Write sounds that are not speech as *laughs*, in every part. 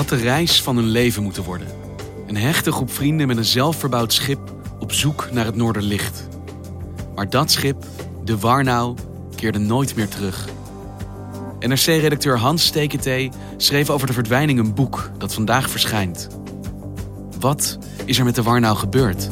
Had de reis van hun leven moeten worden. Een hechte groep vrienden met een zelfverbouwd schip op zoek naar het Noorderlicht. Maar dat schip, de Warnau, keerde nooit meer terug. NRC-redacteur Hans Steketee schreef over de verdwijning een boek dat vandaag verschijnt. Wat is er met de Warnau gebeurd?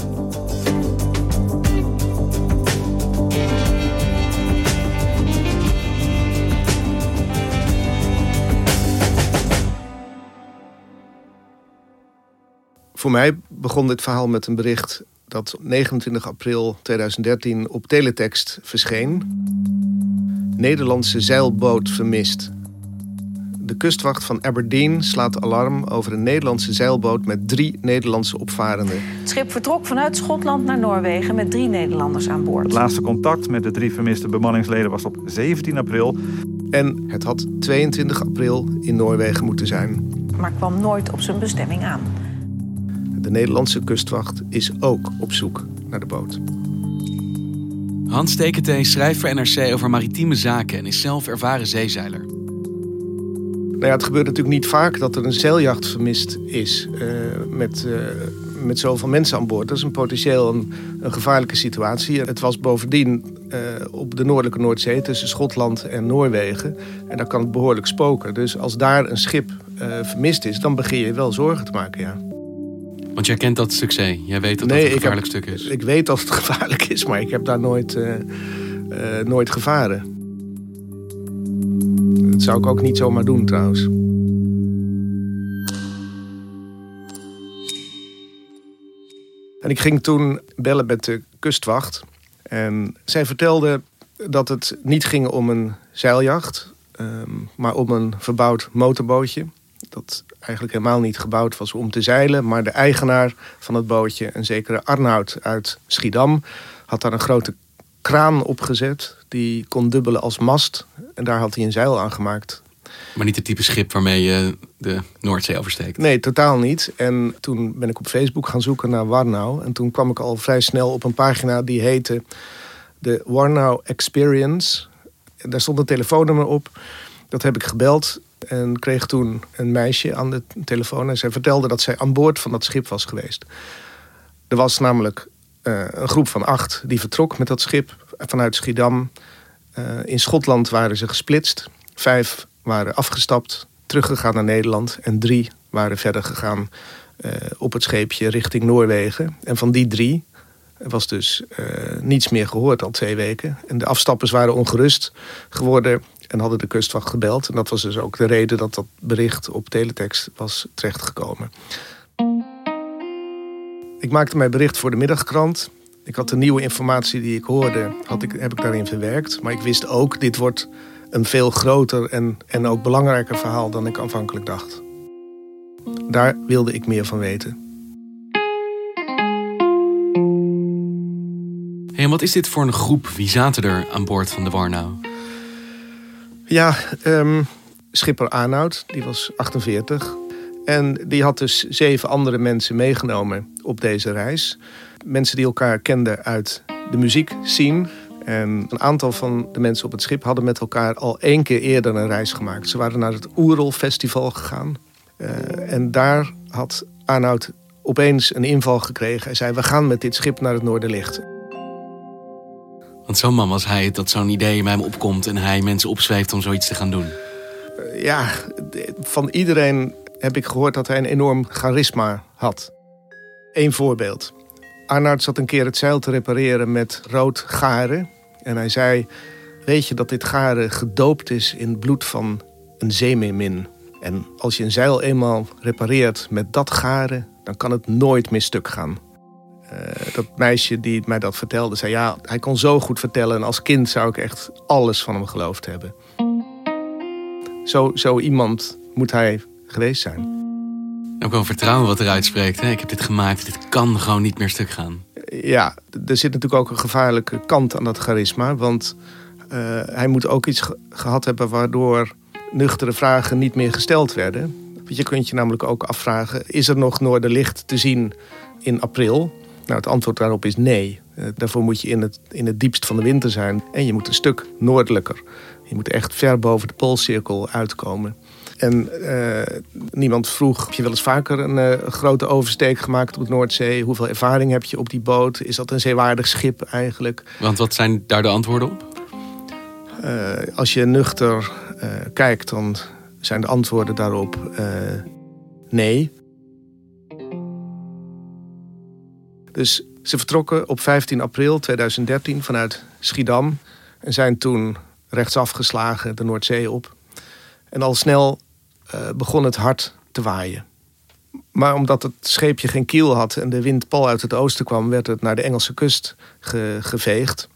Voor mij begon dit verhaal met een bericht dat 29 april 2013 op teletext verscheen. Nederlandse zeilboot vermist. De kustwacht van Aberdeen slaat alarm over een Nederlandse zeilboot met drie Nederlandse opvarenden. Het schip vertrok vanuit Schotland naar Noorwegen met drie Nederlanders aan boord. Het laatste contact met de drie vermiste bemanningsleden was op 17 april. En het had 22 april in Noorwegen moeten zijn. Maar kwam nooit op zijn bestemming aan. De Nederlandse kustwacht is ook op zoek naar de boot. Hans Steketee schrijft voor NRC over maritieme zaken en is zelf ervaren zeezeiler. Nou ja, het gebeurt natuurlijk niet vaak dat er een zeiljacht vermist is uh, met, uh, met zoveel mensen aan boord. Dat is een potentieel een, een gevaarlijke situatie. Het was bovendien uh, op de noordelijke Noordzee tussen Schotland en Noorwegen. En daar kan het behoorlijk spoken. Dus als daar een schip vermist is, dan begin je wel zorgen te maken, ja. Want jij kent dat succes. Jij weet dat nee, dat een gevaarlijk heb, stuk is. Ik weet dat het *laughs* gevaarlijk is, maar ik heb daar nooit, uh, uh, nooit gevaren. Dat zou ik ook niet zomaar doen trouwens. En ik ging toen bellen met de kustwacht. En zij vertelde dat het niet ging om een zeiljacht, um, maar om een verbouwd motorbootje. Dat eigenlijk helemaal niet gebouwd was om te zeilen. Maar de eigenaar van het bootje, een zekere Arnoud uit Schiedam, had daar een grote kraan opgezet. Die kon dubbelen als mast. En daar had hij een zeil aan gemaakt. Maar niet het type schip waarmee je de Noordzee oversteekt? Nee, totaal niet. En toen ben ik op Facebook gaan zoeken naar Warnau. En toen kwam ik al vrij snel op een pagina die heette de Warnau Experience. En daar stond een telefoonnummer op. Dat heb ik gebeld. En kreeg toen een meisje aan de telefoon. En zij vertelde dat zij aan boord van dat schip was geweest. Er was namelijk uh, een groep van acht die vertrok met dat schip vanuit Schiedam. Uh, in Schotland waren ze gesplitst. Vijf waren afgestapt, teruggegaan naar Nederland. En drie waren verder gegaan uh, op het scheepje richting Noorwegen. En van die drie was dus niets meer gehoord al twee weken. En de afstappers waren ongerust geworden en hadden de kustwacht gebeld. En dat was dus ook de reden dat dat bericht op teletext was terechtgekomen. Ik maakte mijn bericht voor de middagkrant. Ik had de nieuwe informatie die ik hoorde, had ik, heb ik daarin verwerkt. Maar ik wist ook, dit wordt een veel groter en, en ook belangrijker verhaal dan ik aanvankelijk dacht. Daar wilde ik meer van weten. Hey, en wat is dit voor een groep? Wie zaten er aan boord van de Warnau? Ja, um, schipper Arnoud, die was 48. En die had dus zeven andere mensen meegenomen op deze reis. Mensen die elkaar kenden uit de muziekscene. En een aantal van de mensen op het schip hadden met elkaar al één keer eerder een reis gemaakt. Ze waren naar het Oerol Festival gegaan. Uh, en daar had Arnoud opeens een inval gekregen. Hij zei, we gaan met dit schip naar het Noorderlicht. Want zo'n man was hij, dat zo'n idee bij hem opkomt en hij mensen opzweeft om zoiets te gaan doen. Ja, van iedereen heb ik gehoord dat hij een enorm charisma had. Eén voorbeeld. Arnoud zat een keer het zeil te repareren met rood garen. En hij zei, weet je dat dit garen gedoopt is in het bloed van een zeemeermin? En als je een zeil eenmaal repareert met dat garen, dan kan het nooit meer stuk gaan. Eh, dat meisje die mij dat vertelde, zei ja, hij kon zo goed vertellen. En als kind zou ik echt alles van hem geloofd hebben. Zo, zo iemand moet hij geweest zijn. Ook wel vertrouwen wat eruit spreekt. Hè? Ik heb dit gemaakt, dit kan gewoon niet meer stuk gaan. Ja, er zit natuurlijk ook een gevaarlijke kant aan dat charisma. Want uh, hij moet ook iets gehad hebben waardoor nuchtere vragen niet meer gesteld werden. Je kunt je namelijk ook afvragen: is er nog Noorderlicht te zien in april? Nou, het antwoord daarop is nee. Uh, daarvoor moet je in het, in het diepst van de winter zijn en je moet een stuk noordelijker. Je moet echt ver boven de poolcirkel uitkomen. En uh, niemand vroeg, heb je wel eens vaker een uh, grote oversteek gemaakt op de Noordzee? Hoeveel ervaring heb je op die boot? Is dat een zeewaardig schip eigenlijk? Want wat zijn daar de antwoorden op? Uh, als je nuchter kijkt, dan zijn de antwoorden daarop nee. Dus ze vertrokken op 15 april 2013 vanuit Schiedam en zijn toen rechtsaf geslagen de Noordzee op. En al snel uh, begon het hard te waaien. Maar omdat het scheepje geen kiel had en de wind pal uit het oosten kwam, werd het naar de Engelse kust ge geveegd.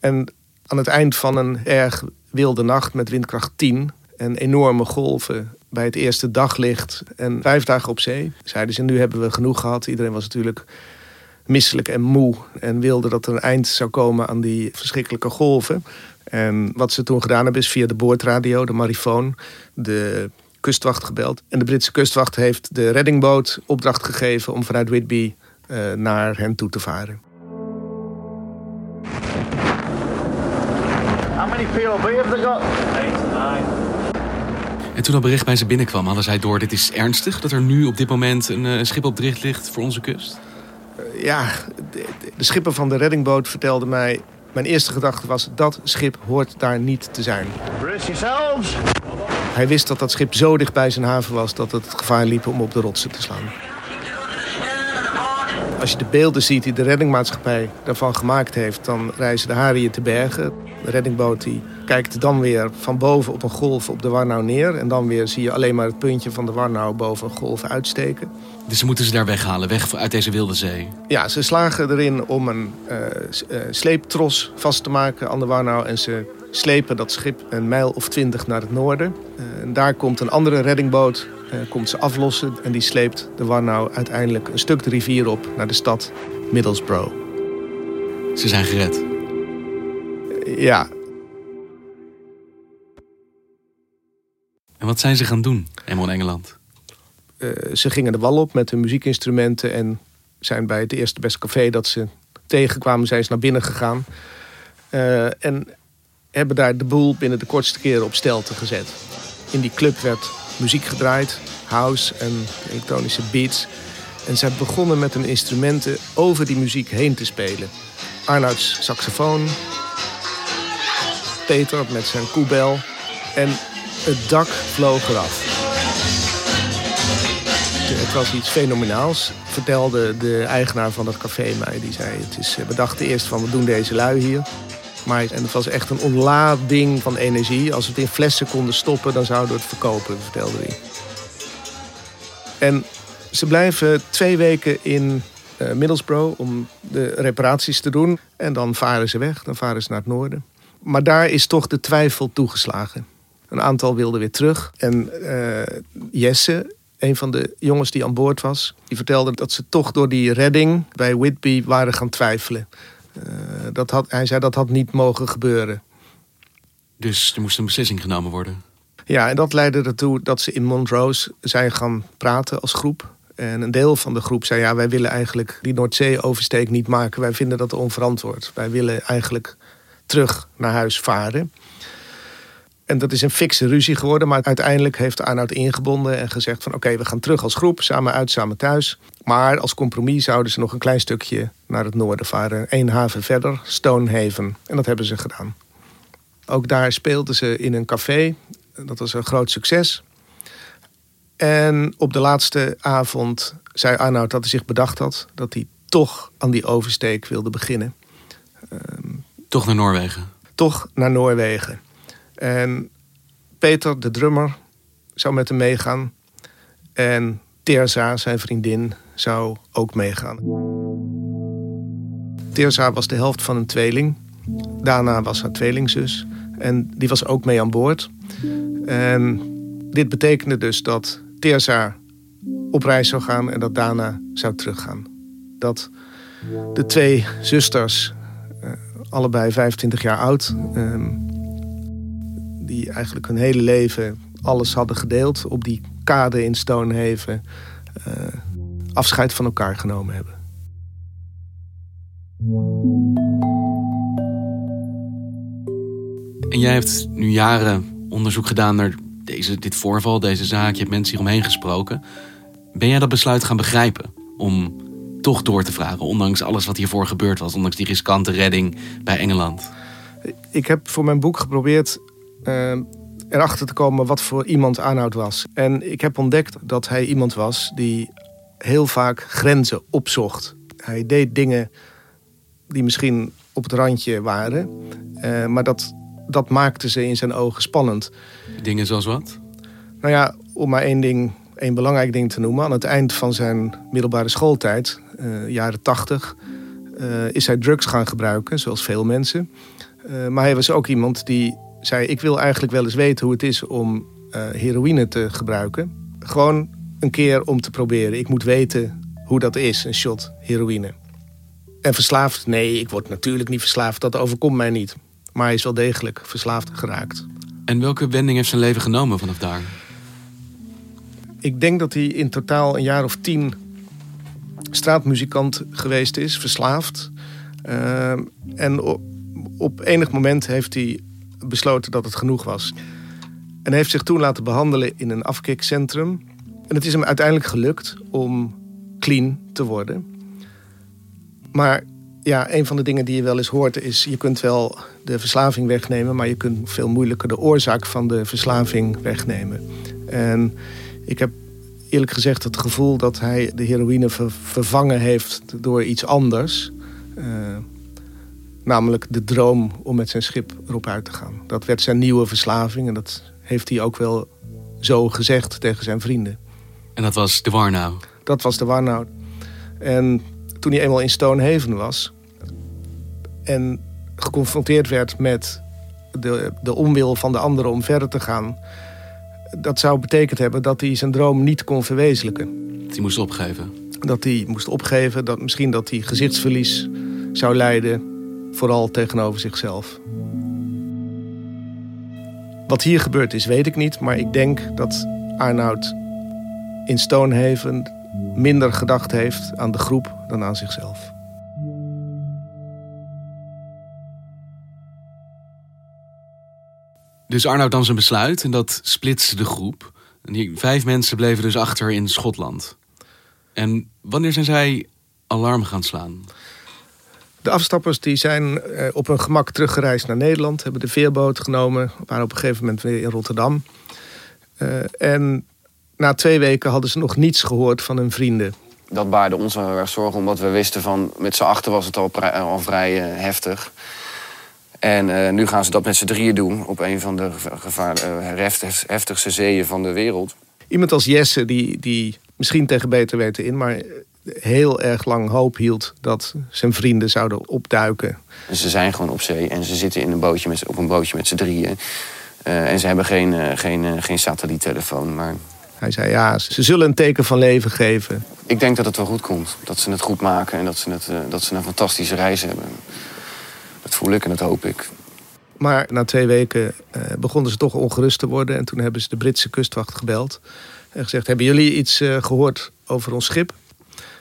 En aan het eind van een erg wilde nacht met windkracht 10 en enorme golven bij het eerste daglicht en vijf dagen op zee, zeiden ze: Nu hebben we genoeg gehad. Iedereen was natuurlijk misselijk en moe en wilde dat er een eind zou komen aan die verschrikkelijke golven. En wat ze toen gedaan hebben is via de boordradio, de marifoon, de kustwacht gebeld. En de Britse kustwacht heeft de reddingboot opdracht gegeven om vanuit Whitby uh, naar hen toe te varen. How many POB have they got? Eight, nine. En toen dat bericht bij ze binnenkwam, hadden zij door: dit is ernstig dat er nu op dit moment een, een schip op drift ligt voor onze kust? Uh, ja, de, de schipper van de reddingboot vertelde mij mijn eerste gedachte was, dat schip hoort daar niet te zijn. Hij wist dat dat schip zo dicht bij zijn haven was dat het gevaar liep om op de rotsen te slaan. Als je de beelden ziet die de reddingmaatschappij daarvan gemaakt heeft... dan reizen de haren te bergen. De reddingboot die kijkt dan weer van boven op een golf op de Warnau neer. En dan weer zie je alleen maar het puntje van de Warnau boven een golf uitsteken. Dus ze moeten ze daar weghalen, weg uit deze wilde zee? Ja, ze slagen erin om een uh, sleeptros vast te maken aan de Warnau. En ze slepen dat schip een mijl of twintig naar het noorden. Uh, en daar komt een andere reddingboot, komt ze aflossen. En die sleept de Warnau uiteindelijk een stuk de rivier op naar de stad Middlesbrough. Ze zijn gered? Ja. En wat zijn ze gaan doen, eenmaal in Engeland? Uh, ze gingen de wal op met hun muziekinstrumenten en zijn bij het eerste beste café dat ze tegenkwamen, zijn ze naar binnen gegaan. Uh, en hebben daar de boel binnen de kortste keren op stelte gezet. In die club werd muziek gedraaid, house en elektronische beats. En zij begonnen met hun instrumenten over die muziek heen te spelen. Arnouds saxofoon, Peter met zijn koebel en het dak vloog eraf. Het was iets fenomenaals, vertelde de eigenaar van het café mij. Die zei, het is, we dachten eerst van, we doen deze lui hier. Maar en het was echt een ontlading van energie. Als we het in flessen konden stoppen, dan zouden we het verkopen, vertelde hij. En ze blijven twee weken in uh, Middlesbrough om de reparaties te doen. En dan varen ze weg, dan varen ze naar het noorden. Maar daar is toch de twijfel toegeslagen. Een aantal wilden weer terug. En uh, Jesse, een van de jongens die aan boord was, die vertelde dat ze toch door die redding bij Whitby waren gaan twijfelen. Uh, dat had, hij zei dat had niet mogen gebeuren. Dus er moest een beslissing genomen worden? Ja, en dat leidde ertoe dat ze in Montrose zijn gaan praten als groep. En een deel van de groep zei: Ja, wij willen eigenlijk die Noordzee-oversteek niet maken. Wij vinden dat onverantwoord. Wij willen eigenlijk terug naar huis varen. En dat is een fikse ruzie geworden. Maar uiteindelijk heeft Arnoud ingebonden en gezegd van... oké, we gaan terug als groep, samen uit, samen thuis. Maar als compromis zouden ze nog een klein stukje naar het noorden varen. Eén haven verder, Stonehaven. En dat hebben ze gedaan. Ook daar speelden ze in een café. Dat was een groot succes. En op de laatste avond zei Arnoud dat hij zich bedacht had... dat hij toch aan die oversteek wilde beginnen. Toch naar Noorwegen? Toch naar Noorwegen. En Peter, de drummer, zou met hem meegaan. En Terza, zijn vriendin, zou ook meegaan. Terza was de helft van een tweeling. Dana was haar tweelingzus. En die was ook mee aan boord. En dit betekende dus dat Terza op reis zou gaan en dat Dana zou teruggaan. Dat de twee zusters, allebei 25 jaar oud, eh, die eigenlijk hun hele leven alles hadden gedeeld op die kade in Stonehaven, eh, afscheid van elkaar genomen hebben. En jij hebt nu jaren onderzoek gedaan naar deze, dit voorval, deze zaak. Je hebt mensen hieromheen gesproken. Ben jij dat besluit gaan begrijpen om toch door te vragen, ondanks alles wat hiervoor gebeurd was, ondanks die riskante redding bij Engeland? Ik heb voor mijn boek geprobeerd uh, erachter te komen wat voor iemand Arnoud was. En ik heb ontdekt dat hij iemand was die heel vaak grenzen opzocht. Hij deed dingen die misschien op het randje waren, uh, maar dat, dat maakte ze in zijn ogen spannend. Dingen zoals wat? Nou ja, om maar één ding, één belangrijk ding te noemen. Aan het eind van zijn middelbare schooltijd, jaren tachtig, uh, is hij drugs gaan gebruiken, zoals veel mensen. Uh, maar hij was ook iemand die zei: Ik wil eigenlijk wel eens weten hoe het is om heroïne te gebruiken. Gewoon een keer om te proberen. Ik moet weten hoe dat is, een shot heroïne. En verslaafd? Nee, ik word natuurlijk niet verslaafd. Dat overkomt mij niet. Maar hij is wel degelijk verslaafd geraakt. En welke wending heeft zijn leven genomen vanaf daar? Ik denk dat hij in totaal een jaar of tien straatmuzikant geweest is, verslaafd. Uh, en op, op enig moment heeft hij besloten dat het genoeg was. En heeft zich toen laten behandelen in een afkikcentrum. En het is hem uiteindelijk gelukt om clean te worden. Maar ja, een van de dingen die je wel eens hoort is... je kunt wel de verslaving wegnemen... maar je kunt veel moeilijker de oorzaak van de verslaving wegnemen. En ik heb eerlijk gezegd het gevoel dat hij de heroïne ver vervangen heeft door iets anders. Uh, namelijk de droom om met zijn schip erop uit te gaan. Dat werd zijn nieuwe verslaving en dat heeft hij ook wel zo gezegd tegen zijn vrienden. En dat was de Warnow? Dat was de Warnow. En toen hij eenmaal in Stonehaven was en geconfronteerd werd met de, de onwil van de anderen om verder te gaan, dat zou betekend hebben dat hij zijn droom niet kon verwezenlijken. Dat hij moest opgeven? Dat hij moest opgeven, dat misschien dat hij gezichtsverlies zou lijden, vooral tegenover zichzelf. Wat hier gebeurd is, weet ik niet, maar ik denk dat Arnoud in Stonehaven minder gedacht heeft aan de groep dan aan zichzelf. Dus Arnoud dan zijn besluit en dat splitste de groep. En die vijf mensen bleven dus achter in Schotland. En wanneer zijn zij alarm gaan slaan? De afstappers die zijn op hun gemak teruggereisd naar Nederland. Hebben de veerboot genomen. Waren op een gegeven moment weer in Rotterdam. Uh, en na twee weken hadden ze nog niets gehoord van hun vrienden. Dat baarde ons wel erg zorgen. Omdat we wisten van met z'n achter was het al, al vrij uh, heftig. En uh, nu gaan ze dat met z'n drieën doen op een van de gevaar, uh, heftigste zeeën van de wereld. Iemand als Jesse, die, die misschien tegen beter weten in, maar heel erg lang hoop hield dat zijn vrienden zouden opduiken. Ze zijn gewoon op zee en ze zitten in een bootje met, op een bootje met z'n drieën. Uh, en ze hebben geen, geen, geen satelliettelefoon. Maar... Hij zei ja, ze zullen een teken van leven geven. Ik denk dat het wel goed komt. Dat ze het goed maken en dat ze, het, dat ze een fantastische reis hebben. Dat voel ik en dat hoop ik. Maar na twee weken uh, begonnen ze toch ongerust te worden. En toen hebben ze de Britse kustwacht gebeld. En gezegd, hebben jullie iets uh, gehoord over ons schip?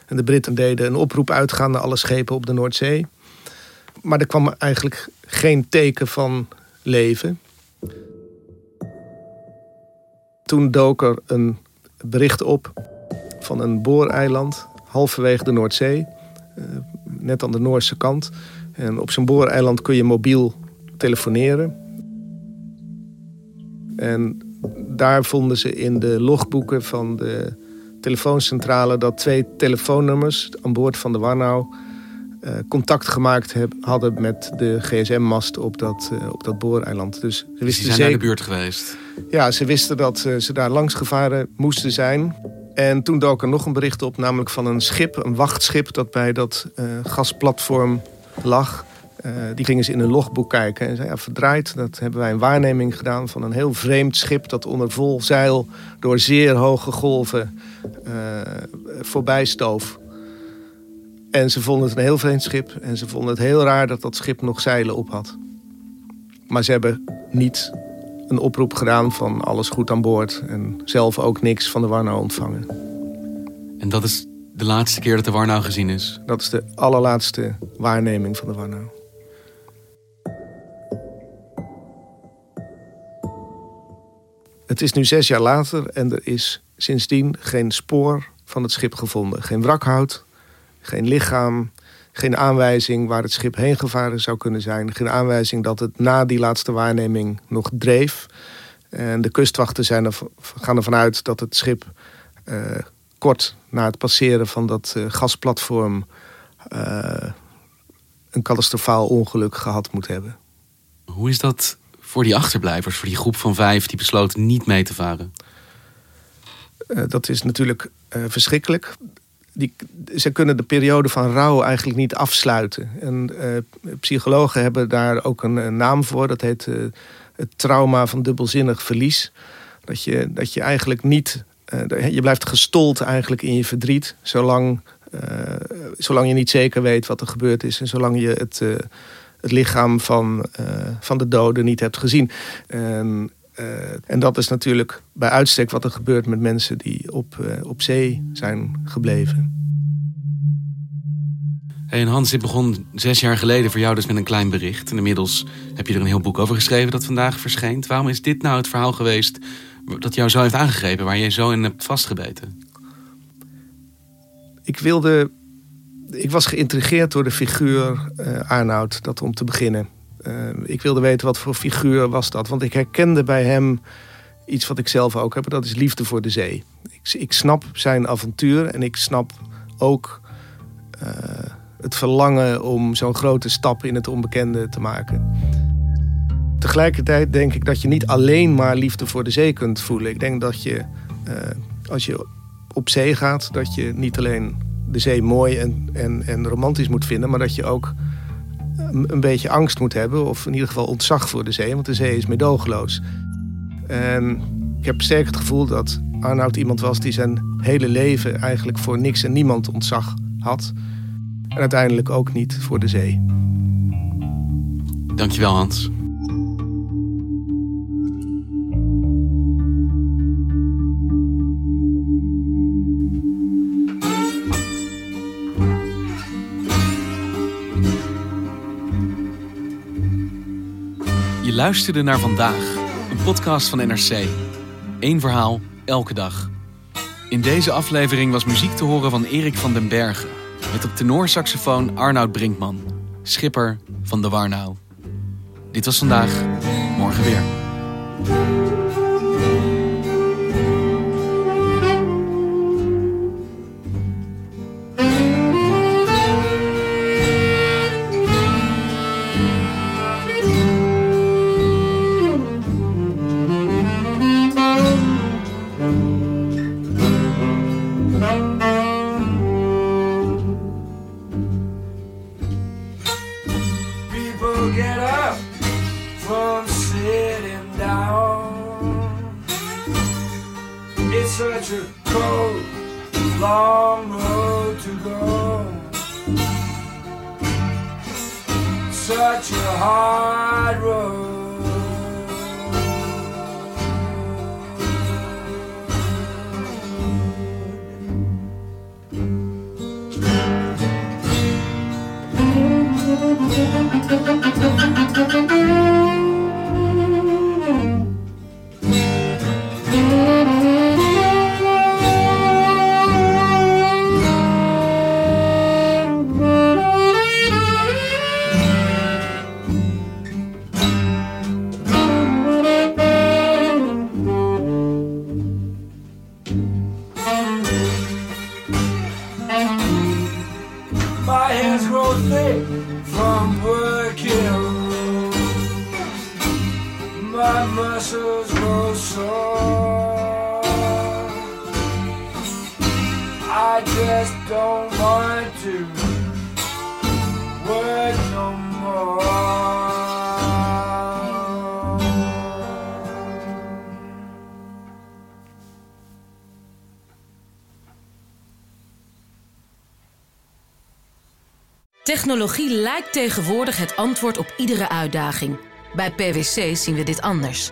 En de Britten deden een oproep uitgaan naar alle schepen op de Noordzee. Maar er kwam eigenlijk geen teken van leven. Toen dook er een bericht op van een booreiland, halverwege de Noordzee, uh, net aan de Noorse kant. En op zijn booreiland kun je mobiel telefoneren. En daar vonden ze in de logboeken van de telefooncentrale dat twee telefoonnummers aan boord van de Warnau uh, contact gemaakt heb, hadden met de gsm-mast op dat, uh, op dat booreiland. Dus ze Dus wisten die zijn zeker, naar de buurt geweest. Ja, ze wisten dat uh, ze daar langs gevaren moesten zijn. En toen dook er nog een bericht op, namelijk van een schip, een wachtschip dat bij dat gasplatform lag. die gingen ze in een logboek kijken en zeiden, ja, verdraaid. Dat hebben wij een waarneming gedaan van een heel vreemd schip... dat onder vol zeil door zeer hoge golven voorbij stoof. En ze vonden het een heel vreemd schip. En ze vonden het heel raar dat dat schip nog zeilen op had. Maar ze hebben niet een oproep gedaan van alles goed aan boord. En zelf ook niks van de Warnau ontvangen. En dat is de laatste keer dat de Warnau gezien is? Dat is de allerlaatste waarneming van de Warnau. Het is nu zes jaar later en er is sindsdien geen spoor van het schip gevonden. Geen wrakhout, geen lichaam, geen aanwijzing waar het schip heen gevaren zou kunnen zijn. Geen aanwijzing dat het na die laatste waarneming nog dreef. En de kustwachten zijn er, gaan ervan uit dat het schip uh, kort na het passeren van dat uh, gasplatform uh, een catastrofaal ongeluk gehad moet hebben. Hoe is dat voor die achterblijvers, voor die groep van vijf die besloten niet mee te varen? dat is natuurlijk verschrikkelijk die, ze kunnen de periode van rouw eigenlijk niet afsluiten. En uh, psychologen hebben daar ook een, een naam voor. Dat heet het trauma van dubbelzinnig verlies. Dat je, dat je eigenlijk niet... Uh, je blijft gestold eigenlijk in je verdriet... zolang, zolang je niet zeker weet wat er gebeurd is... en zolang je het, het lichaam van, van de doden niet hebt gezien. En, uh, en dat is natuurlijk bij uitstek wat er gebeurt met mensen die op, op zee zijn gebleven. Hey, en Hans, dit begon zes jaar geleden voor jou dus met een klein bericht. En inmiddels heb je er een heel boek over geschreven dat vandaag verschijnt. Waarom is dit nou het verhaal geweest dat jou zo heeft aangegrepen, waar jij zo in hebt vastgebeten? Ik wilde. Ik was geïntrigeerd door de figuur uh, Arnoud, dat om te beginnen. Uh, ik wilde weten wat voor figuur was dat. Want ik herkende bij hem iets wat ik zelf ook heb. Dat is liefde voor de zee. Ik, ik snap zijn avontuur en ik snap ook uh, het verlangen om zo'n grote stap in het onbekende te maken. Tegelijkertijd denk ik dat je niet alleen maar liefde voor de zee kunt voelen. Ik denk dat je, uh, als je op zee gaat, dat je niet alleen de zee mooi en, en, en romantisch moet vinden, maar dat je ook een beetje angst moet hebben, of in ieder geval ontzag voor de zee, want de zee is meedogenloos. En ik heb sterk het gevoel dat Arnoud iemand was die zijn hele leven eigenlijk voor niks en niemand ontzag had. En uiteindelijk ook niet voor de zee. Dankjewel, Hans. Luisterde naar vandaag, een podcast van NRC. Eén verhaal, elke dag. In deze aflevering was muziek te horen van Erik van den Bergen. Met op tenorsaxofoon Arnoud Brinkman, schipper van de Warnau. Dit was vandaag, morgen weer. Technologie lijkt tegenwoordig het antwoord op iedere uitdaging. Bij PwC zien we dit anders.